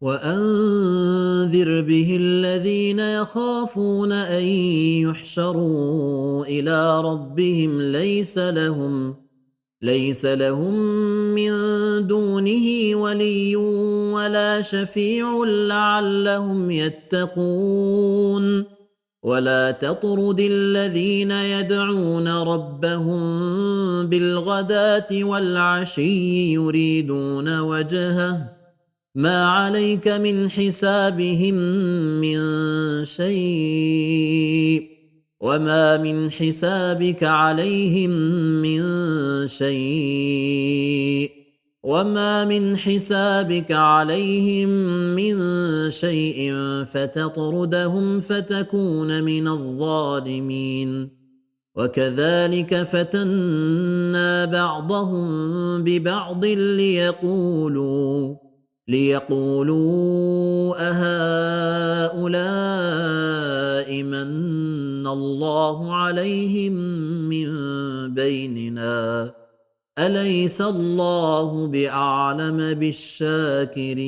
وأنذر به الذين يخافون أن يحشروا إلى ربهم ليس لهم ليس لهم من دونه ولي ولا شفيع لعلهم يتقون. ولا تطرد الذين يدعون ربهم بالغداة والعشي يريدون وجهه. ما عليك من حسابهم من شيء وما من حسابك عليهم من شيء وما من حسابك عليهم من شيء فتطردهم فتكون من الظالمين وكذلك فتنا بعضهم ببعض ليقولوا ليقولوا أهؤلاء من الله عليهم من بيننا؟ أليس الله بأعلم بالشاكرين؟